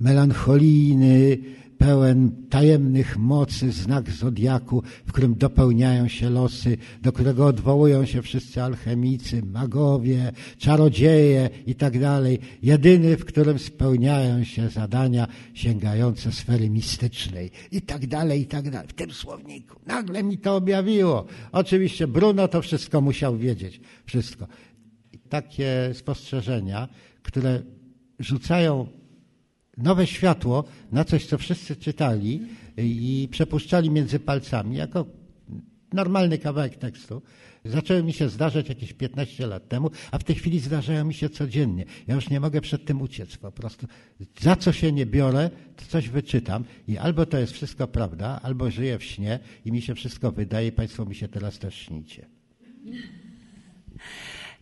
melancholijny, pełen tajemnych mocy znak zodiaku, w którym dopełniają się losy, do którego odwołują się wszyscy alchemicy, magowie, czarodzieje i tak. Jedyny, w którym spełniają się zadania sięgające sfery mistycznej i tak dalej, i tak. W tym słowniku. Nagle mi to objawiło. Oczywiście Bruno to wszystko musiał wiedzieć. Wszystko. I takie spostrzeżenia, które rzucają nowe światło na coś, co wszyscy czytali i przepuszczali między palcami, jako normalny kawałek tekstu. Zaczęły mi się zdarzać jakieś 15 lat temu, a w tej chwili zdarzają mi się codziennie. Ja już nie mogę przed tym uciec po prostu. Za co się nie biorę, to coś wyczytam i albo to jest wszystko prawda, albo żyję w śnie i mi się wszystko wydaje, Państwo mi się teraz też śnicie.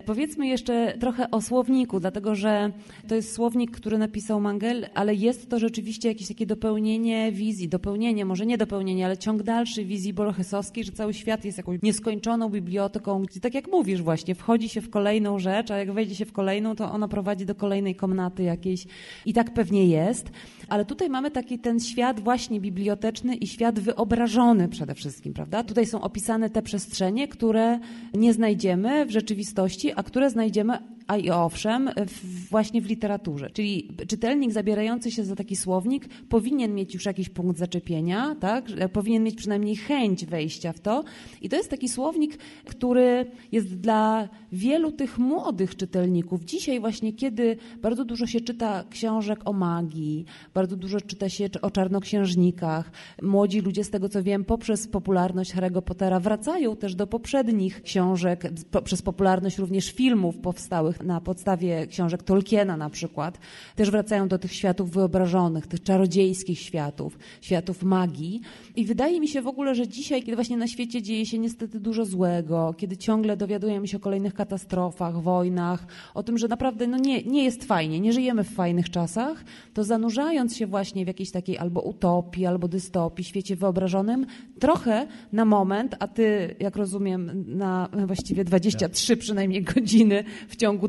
Powiedzmy jeszcze trochę o słowniku, dlatego że to jest słownik, który napisał Mangel, ale jest to rzeczywiście jakieś takie dopełnienie wizji, dopełnienie, może nie dopełnienie, ale ciąg dalszy wizji borchesowskiej, że cały świat jest jakąś nieskończoną biblioteką, gdzie tak jak mówisz właśnie, wchodzi się w kolejną rzecz, a jak wejdzie się w kolejną, to ona prowadzi do kolejnej komnaty jakiejś i tak pewnie jest. Ale tutaj mamy taki ten świat właśnie biblioteczny i świat wyobrażony przede wszystkim, prawda? Tutaj są opisane te przestrzenie, które nie znajdziemy w rzeczywistości, a które znajdziemy a i owszem, w, właśnie w literaturze. Czyli czytelnik zabierający się za taki słownik powinien mieć już jakiś punkt zaczepienia, tak? powinien mieć przynajmniej chęć wejścia w to. I to jest taki słownik, który jest dla wielu tych młodych czytelników. Dzisiaj właśnie, kiedy bardzo dużo się czyta książek o magii, bardzo dużo czyta się o czarnoksiężnikach, młodzi ludzie, z tego co wiem, poprzez popularność Harry'ego Pottera wracają też do poprzednich książek, poprzez popularność również filmów powstałych na podstawie książek Tolkiena na przykład, też wracają do tych światów wyobrażonych, tych czarodziejskich światów, światów magii. I wydaje mi się w ogóle, że dzisiaj, kiedy właśnie na świecie dzieje się niestety dużo złego, kiedy ciągle dowiadujemy się o kolejnych katastrofach, wojnach, o tym, że naprawdę no nie, nie jest fajnie, nie żyjemy w fajnych czasach, to zanurzając się właśnie w jakiejś takiej albo utopii, albo dystopii, świecie wyobrażonym, trochę na moment, a ty, jak rozumiem, na właściwie 23 przynajmniej godziny w ciągu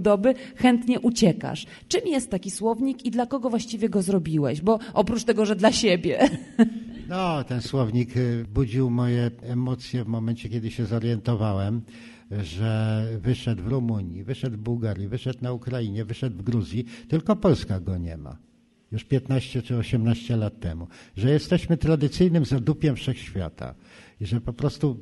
chętnie uciekasz. Czym jest taki słownik i dla kogo właściwie go zrobiłeś? Bo oprócz tego, że dla siebie. No, ten słownik y, budził moje emocje w momencie, kiedy się zorientowałem, że wyszedł w Rumunii, wyszedł w Bułgarii, wyszedł na Ukrainie, wyszedł w Gruzji, tylko Polska go nie ma. Już 15 czy 18 lat temu. Że jesteśmy tradycyjnym zadupiem wszechświata że po prostu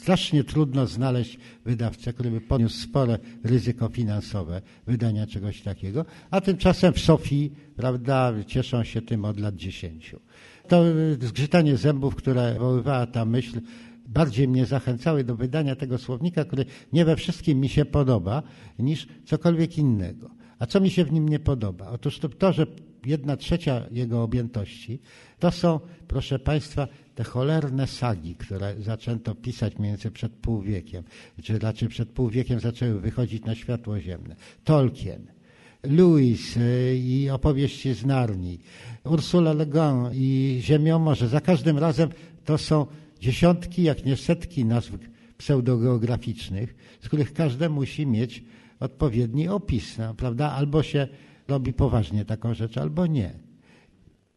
strasznie trudno znaleźć wydawcę, który by poniósł spore ryzyko finansowe wydania czegoś takiego, a tymczasem w Sofii, prawda, cieszą się tym od lat dziesięciu. To zgrzytanie zębów, które wywoływała ta myśl, bardziej mnie zachęcały do wydania tego słownika, który nie we wszystkim mi się podoba, niż cokolwiek innego. A co mi się w nim nie podoba? Otóż to, to że jedna trzecia jego objętości to są, proszę Państwa, te cholerne sagi, które zaczęto pisać mniej więcej przed pół wiekiem, czy raczej przed pół wiekiem zaczęły wychodzić na światło ziemne. Tolkien, Lewis y, i opowieści z Narni, Ursula Le Guin i Ziemiomorze. Za każdym razem to są dziesiątki, jak nie setki nazw pseudogeograficznych, z których każdy musi mieć odpowiedni opis, no, prawda? Albo się robi poważnie taką rzecz, albo nie.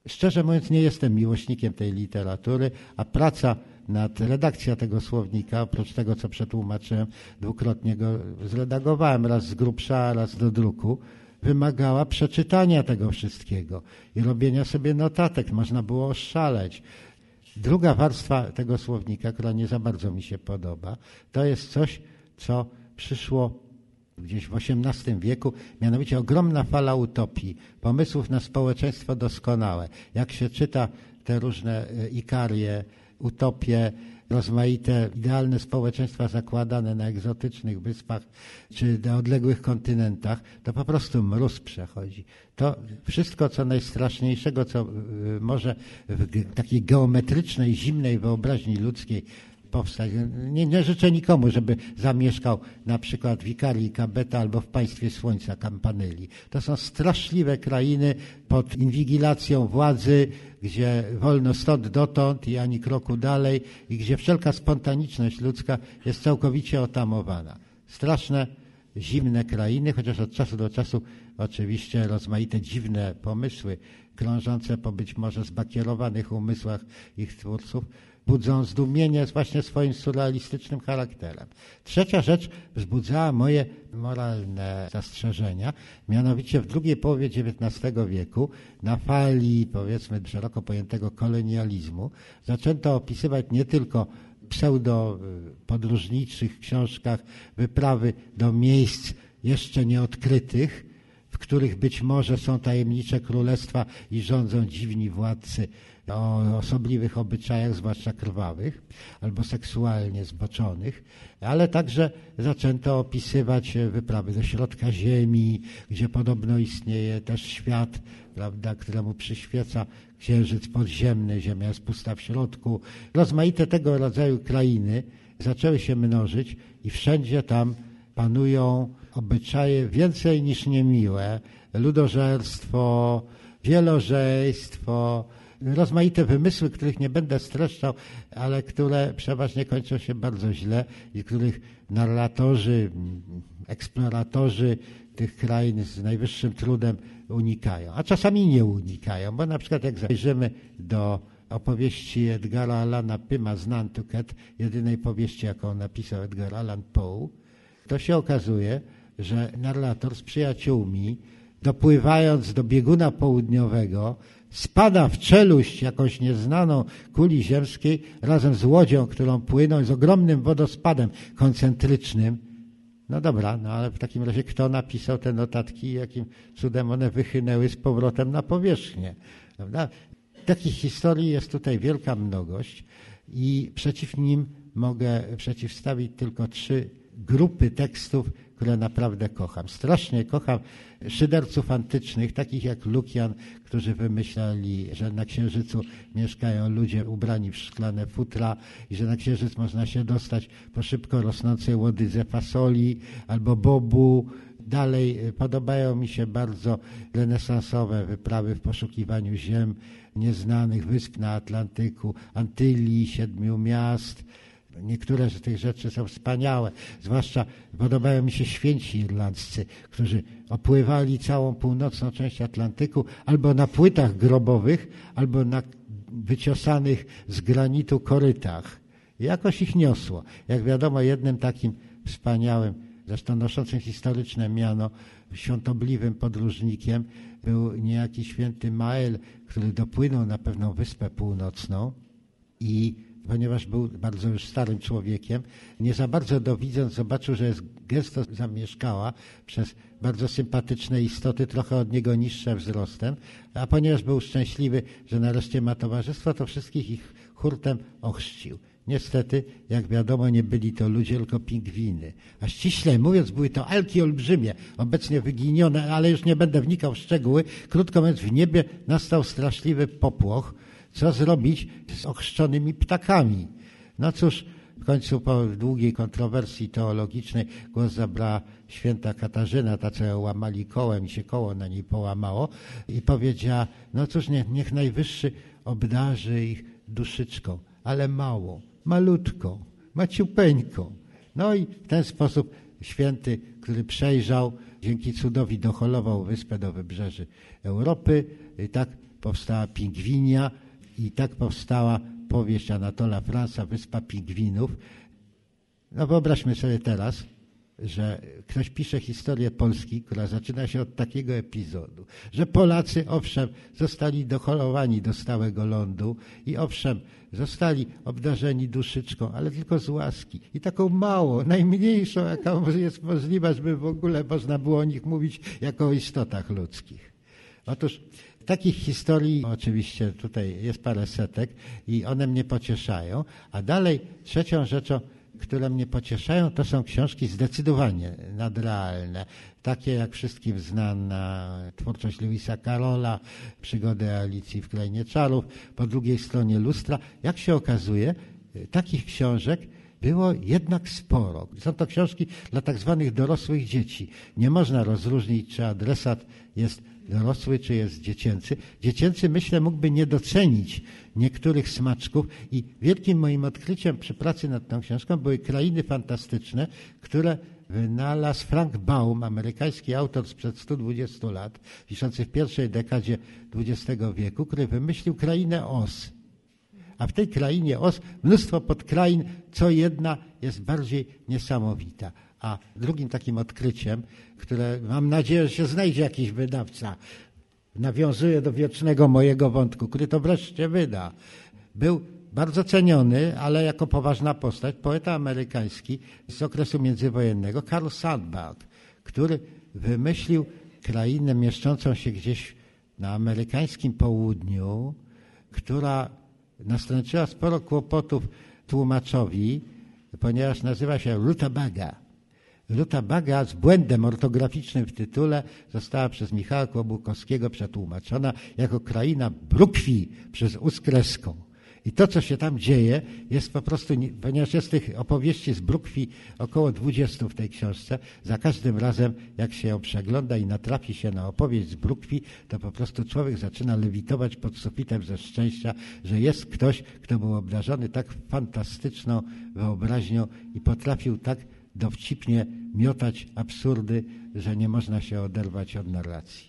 Szczerze mówiąc, nie jestem miłośnikiem tej literatury, a praca nad redakcją tego słownika, oprócz tego, co przetłumaczyłem, dwukrotnie go zredagowałem, raz z grubsza, raz do druku, wymagała przeczytania tego wszystkiego i robienia sobie notatek. Można było oszaleć. Druga warstwa tego słownika, która nie za bardzo mi się podoba, to jest coś, co przyszło gdzieś w XVIII wieku, mianowicie ogromna fala utopii, pomysłów na społeczeństwo doskonałe. Jak się czyta te różne e, ikarie, utopie, rozmaite idealne społeczeństwa zakładane na egzotycznych wyspach czy na odległych kontynentach, to po prostu mróz przechodzi. To wszystko, co najstraszniejszego, co e, może w takiej geometrycznej, zimnej wyobraźni ludzkiej powstać. Nie, nie, życzę nikomu, żeby zamieszkał na przykład w Ikarii Kabeta albo w państwie Słońca Campanelli. To są straszliwe krainy pod inwigilacją władzy, gdzie wolno stąd dotąd i ani kroku dalej i gdzie wszelka spontaniczność ludzka jest całkowicie otamowana. Straszne, zimne krainy, chociaż od czasu do czasu oczywiście rozmaite dziwne pomysły krążące po być może zbakierowanych umysłach ich twórców, budzą zdumienie właśnie swoim surrealistycznym charakterem. Trzecia rzecz wzbudzała moje moralne zastrzeżenia, mianowicie w drugiej połowie XIX wieku na fali powiedzmy szeroko pojętego kolonializmu zaczęto opisywać nie tylko pseudo podróżniczych książkach wyprawy do miejsc jeszcze nieodkrytych, których być może są tajemnicze królestwa i rządzą dziwni władcy o osobliwych obyczajach, zwłaszcza krwawych albo seksualnie zboczonych, ale także zaczęto opisywać wyprawy do środka Ziemi, gdzie podobno istnieje też świat, prawda, któremu przyświeca księżyc podziemny, Ziemia jest pusta w środku. Rozmaite tego rodzaju krainy zaczęły się mnożyć i wszędzie tam panują obyczaje więcej niż niemiłe, ludożerstwo, wielożejstwo, rozmaite wymysły, których nie będę streszczał, ale które przeważnie kończą się bardzo źle i których narratorzy, eksploratorzy tych krain z najwyższym trudem unikają. A czasami nie unikają, bo na przykład jak zajrzymy do opowieści Edgara Allana Pyma z Nantucket, jedynej powieści, jaką napisał Edgar Allan Poe, to się okazuje, że narrator z przyjaciółmi, dopływając do bieguna południowego, spada w czeluść jakąś nieznaną kuli ziemskiej razem z łodzią, którą płyną, z ogromnym wodospadem koncentrycznym. No dobra, no ale w takim razie kto napisał te notatki i jakim cudem one wychynęły z powrotem na powierzchnię? Prawda? Takich historii jest tutaj wielka mnogość i przeciw nim mogę przeciwstawić tylko trzy grupy tekstów, które naprawdę kocham. Strasznie kocham szyderców antycznych, takich jak Lukian, którzy wymyślali, że na Księżycu mieszkają ludzie ubrani w szklane futra i że na Księżyc można się dostać po szybko rosnącej łodydze fasoli albo bobu. Dalej podobają mi się bardzo renesansowe wyprawy w poszukiwaniu ziem nieznanych, wysp na Atlantyku, Antylii, siedmiu miast, Niektóre z tych rzeczy są wspaniałe, zwłaszcza podobają mi się święci irlandzcy, którzy opływali całą północną część Atlantyku albo na płytach grobowych, albo na wyciosanych z granitu korytach. Jakoś ich niosło. Jak wiadomo, jednym takim wspaniałym, zresztą noszącym historyczne miano, świątobliwym podróżnikiem był niejaki święty Mael, który dopłynął na pewną wyspę północną i ponieważ był bardzo już starym człowiekiem, nie za bardzo dowidząc, zobaczył, że jest gęsto zamieszkała przez bardzo sympatyczne istoty, trochę od niego niższe wzrostem, a ponieważ był szczęśliwy, że nareszcie ma towarzystwo, to wszystkich ich hurtem ochrzcił. Niestety, jak wiadomo, nie byli to ludzie, tylko pingwiny. A ściśle mówiąc, były to alki olbrzymie, obecnie wyginione, ale już nie będę wnikał w szczegóły. Krótko mówiąc, w niebie nastał straszliwy popłoch, co zrobić z ochrzczonymi ptakami? No cóż, w końcu po długiej kontrowersji teologicznej głos zabrała święta Katarzyna, ta co ją łamali kołem się koło na niej połamało i powiedziała, no cóż, niech, niech Najwyższy obdarzy ich duszyczką, ale mało, malutką, maciupeńką. No i w ten sposób święty, który przejrzał, dzięki cudowi doholował wyspę do wybrzeży Europy, i tak powstała pingwinia, i tak powstała powieść Anatola Fransa, Wyspa Pingwinów. No wyobraźmy sobie teraz, że ktoś pisze historię Polski, która zaczyna się od takiego epizodu, że Polacy, owszem, zostali docholowani do stałego lądu i owszem, zostali obdarzeni duszyczką, ale tylko z łaski. I taką małą, najmniejszą, jaka jest możliwa, żeby w ogóle można było o nich mówić jako o istotach ludzkich. Otóż Takich historii oczywiście tutaj jest parę setek i one mnie pocieszają. A dalej trzecią rzeczą, które mnie pocieszają, to są książki zdecydowanie nadrealne. Takie jak wszystkim znana twórczość Lewisa Karola, przygody Alicji w Krainie Czarów, po drugiej stronie lustra. Jak się okazuje, takich książek było jednak sporo. Są to książki dla tak zwanych dorosłych dzieci. Nie można rozróżnić, czy adresat jest dorosły czy jest dziecięcy. Dziecięcy, myślę, mógłby nie docenić niektórych smaczków i wielkim moim odkryciem przy pracy nad tą książką były krainy fantastyczne, które wynalazł Frank Baum, amerykański autor sprzed 120 lat, piszący w pierwszej dekadzie XX wieku, który wymyślił krainę Oz. A w tej krainie Oz mnóstwo podkrain, co jedna jest bardziej niesamowita. A drugim takim odkryciem, które mam nadzieję, że się znajdzie jakiś wydawca, nawiązuje do wiecznego mojego wątku, który to wreszcie wyda. Był bardzo ceniony, ale jako poważna postać, poeta amerykański z okresu międzywojennego, Karl Sandburg, który wymyślił krainę mieszczącą się gdzieś na amerykańskim południu, która nastręczyła sporo kłopotów tłumaczowi, ponieważ nazywa się Rutabaga. Rutabaga z błędem ortograficznym w tytule została przez Michała Kłobukowskiego przetłumaczona jako kraina brukwi przez Uskreską. I to, co się tam dzieje, jest po prostu, ponieważ jest tych opowieści z Brukwi około 20 w tej książce, za każdym razem, jak się ją przegląda i natrafi się na opowieść z Brukwi, to po prostu człowiek zaczyna lewitować pod sufitem ze szczęścia, że jest ktoś, kto był obdarzony tak fantastyczną wyobraźnią i potrafił tak dowcipnie miotać absurdy, że nie można się oderwać od narracji.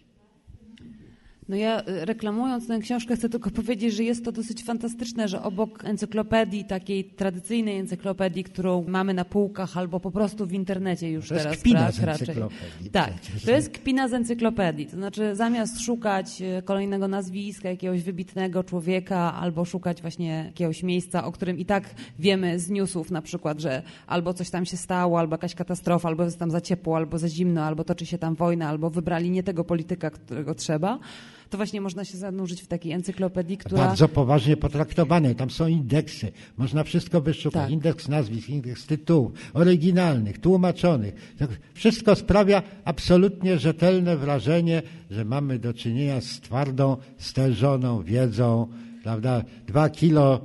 No ja y, reklamując tę książkę chcę tylko powiedzieć, że jest to dosyć fantastyczne, że obok encyklopedii, takiej tradycyjnej encyklopedii, którą mamy na półkach albo po prostu w internecie już to jest teraz. Kpina z encyklopedii. Tak, to jest kpina z encyklopedii. To znaczy zamiast szukać y, kolejnego nazwiska, jakiegoś wybitnego człowieka albo szukać właśnie jakiegoś miejsca, o którym i tak wiemy z newsów na przykład, że albo coś tam się stało, albo jakaś katastrofa, albo jest tam za ciepło, albo za zimno, albo toczy się tam wojna, albo wybrali nie tego polityka, którego trzeba to właśnie można się zanurzyć w takiej encyklopedii, która... Bardzo poważnie potraktowane. Tam są indeksy. Można wszystko wyszukać. Tak. Indeks nazwisk, indeks tytułów, oryginalnych, tłumaczonych. To wszystko sprawia absolutnie rzetelne wrażenie, że mamy do czynienia z twardą, stężoną wiedzą, prawda? Dwa kilo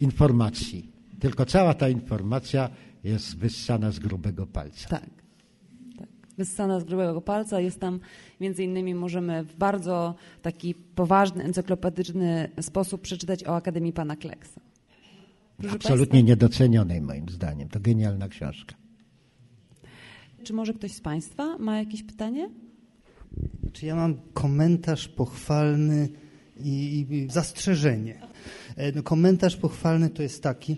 informacji. Tylko cała ta informacja jest wyssana z grubego palca. Tak. Wyssana z grubego palca. Jest tam Między innymi możemy w bardzo taki poważny, encyklopedyczny sposób przeczytać o Akademii Pana Kleksa. Proszę Absolutnie Państwa, niedocenionej moim zdaniem. To genialna książka. Czy może ktoś z Państwa ma jakieś pytanie? Czy ja mam komentarz pochwalny i, i zastrzeżenie. E, no, komentarz pochwalny to jest taki,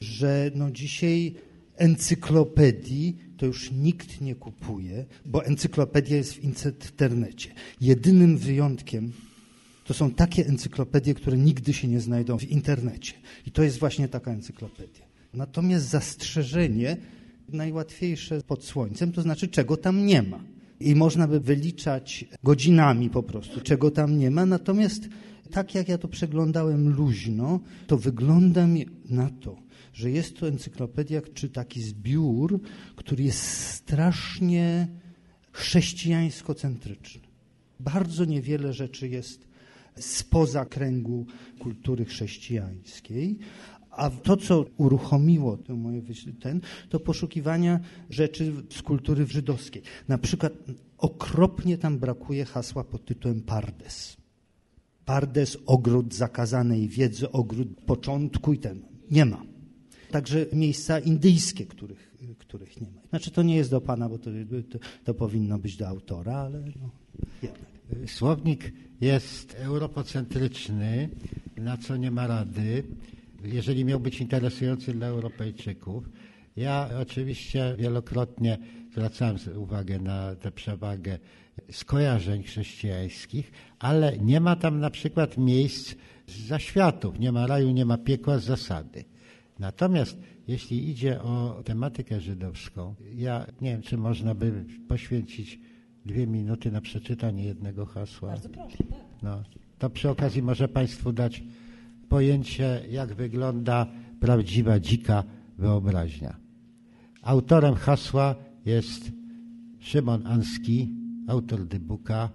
że no dzisiaj encyklopedii to już nikt nie kupuje, bo encyklopedia jest w internecie. Jedynym wyjątkiem to są takie encyklopedie, które nigdy się nie znajdą w internecie. I to jest właśnie taka encyklopedia. Natomiast zastrzeżenie najłatwiejsze pod słońcem, to znaczy czego tam nie ma. I można by wyliczać godzinami po prostu, czego tam nie ma. Natomiast tak jak ja to przeglądałem luźno, to wygląda mi na to, że jest to encyklopedia czy taki zbiór, który jest strasznie chrześcijańsko-centryczny. Bardzo niewiele rzeczy jest spoza kręgu kultury chrześcijańskiej, a to, co uruchomiło to moje ten, to poszukiwania rzeczy z kultury żydowskiej. Na przykład okropnie tam brakuje hasła pod tytułem Pardes. Pardes, ogród zakazanej wiedzy, ogród początku i ten. Nie ma także miejsca indyjskie, których, których nie ma. Znaczy to nie jest do Pana, bo to, to, to powinno być do autora, ale no, jednak. Słownik jest europocentryczny, na co nie ma rady, jeżeli miał być interesujący dla Europejczyków. Ja oczywiście wielokrotnie zwracałem uwagę na tę przewagę skojarzeń chrześcijańskich, ale nie ma tam na przykład miejsc za światów, nie ma raju, nie ma piekła z zasady. Natomiast jeśli idzie o tematykę żydowską, ja nie wiem, czy można by poświęcić dwie minuty na przeczytanie jednego hasła. Bardzo proszę, tak. No, to przy okazji może Państwu dać pojęcie, jak wygląda prawdziwa, dzika wyobraźnia. Autorem hasła jest Szymon Anski, autor dybuka,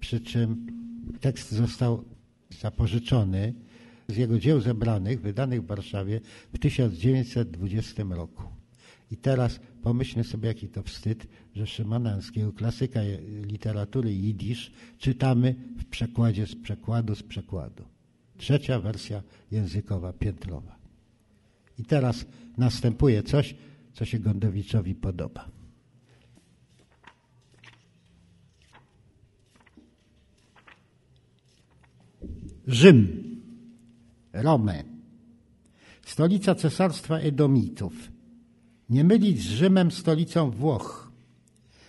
przy czym tekst został zapożyczony z jego dzieł zebranych, wydanych w Warszawie w 1920 roku. I teraz pomyślmy sobie, jaki to wstyd, że Szymananskiego, klasyka literatury jidysz, czytamy w przekładzie z przekładu z przekładu. Trzecia wersja językowa, piętrowa. I teraz następuje coś, co się Gondowiczowi podoba. Rzym Romę, stolica cesarstwa Edomitów. Nie mylić z Rzymem stolicą Włoch.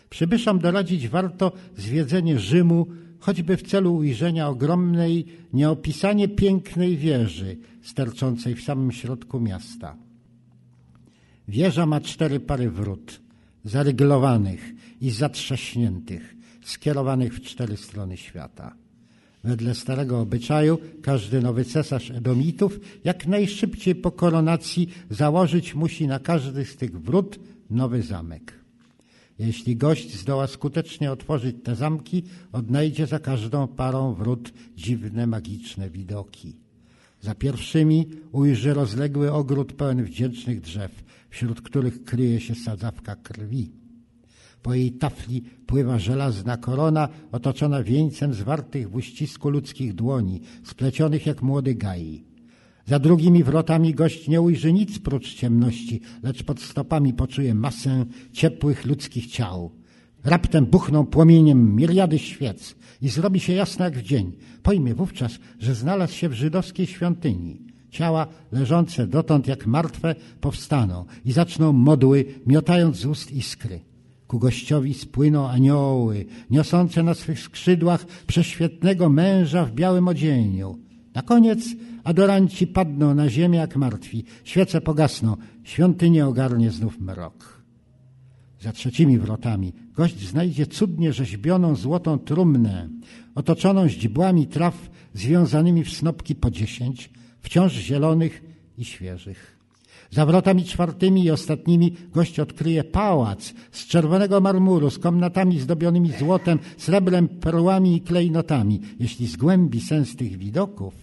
Przybyszom doradzić warto zwiedzenie Rzymu, choćby w celu ujrzenia ogromnej, nieopisanie pięknej wieży, sterczącej w samym środku miasta. Wieża ma cztery pary wrót, zaryglowanych i zatrzaśniętych, skierowanych w cztery strony świata. Wedle starego obyczaju każdy nowy cesarz Edomitów jak najszybciej po koronacji założyć musi na każdy z tych wrót nowy zamek. Jeśli gość zdoła skutecznie otworzyć te zamki, odnajdzie za każdą parą wrót dziwne, magiczne widoki. Za pierwszymi ujrzy rozległy ogród pełen wdzięcznych drzew, wśród których kryje się sadzawka krwi. Po jej tafli pływa żelazna korona, otoczona wieńcem zwartych w uścisku ludzkich dłoni, splecionych jak młody gai. Za drugimi wrotami gość nie ujrzy nic prócz ciemności, lecz pod stopami poczuje masę ciepłych ludzkich ciał. Raptem buchną płomieniem miriady świec i zrobi się jasno jak w dzień. Pojmie wówczas, że znalazł się w żydowskiej świątyni. Ciała leżące dotąd jak martwe powstaną i zaczną modły, miotając z ust iskry. Ku gościowi spłyną anioły, niosące na swych skrzydłach prześwietnego męża w białym odzieniu. Na koniec adoranci padną na ziemię jak martwi, świece pogasną, świątynię ogarnie znów mrok. Za trzecimi wrotami gość znajdzie cudnie rzeźbioną złotą trumnę, otoczoną źdźbłami traw związanymi w snopki po dziesięć, wciąż zielonych i świeżych. Za wrotami czwartymi i ostatnimi gość odkryje pałac z czerwonego marmuru, z komnatami zdobionymi złotem, srebrem, perłami i klejnotami. Jeśli zgłębi sens tych widoków,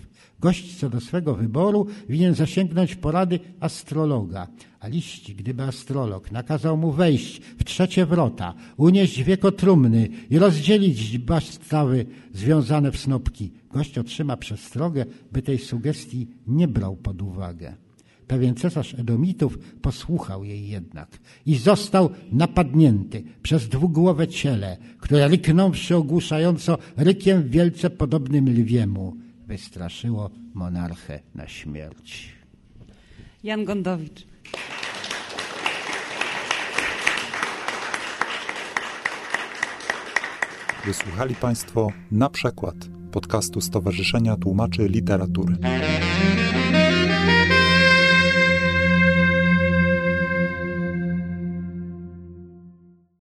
gość co do swego wyboru winien zasięgnąć porady astrologa. A liści, gdyby astrolog nakazał mu wejść w trzecie wrota, unieść wieko trumny i rozdzielić bastawy związane w snopki, gość otrzyma przestrogę, by tej sugestii nie brał pod uwagę. Pewien cesarz Edomitów posłuchał jej jednak i został napadnięty przez dwugłowe ciele, które ryknąwszy ogłuszająco rykiem wielce podobnym lwiemu, wystraszyło monarchę na śmierć. Jan Gondowicz. Wysłuchali Państwo na przykład podcastu Stowarzyszenia Tłumaczy Literatury.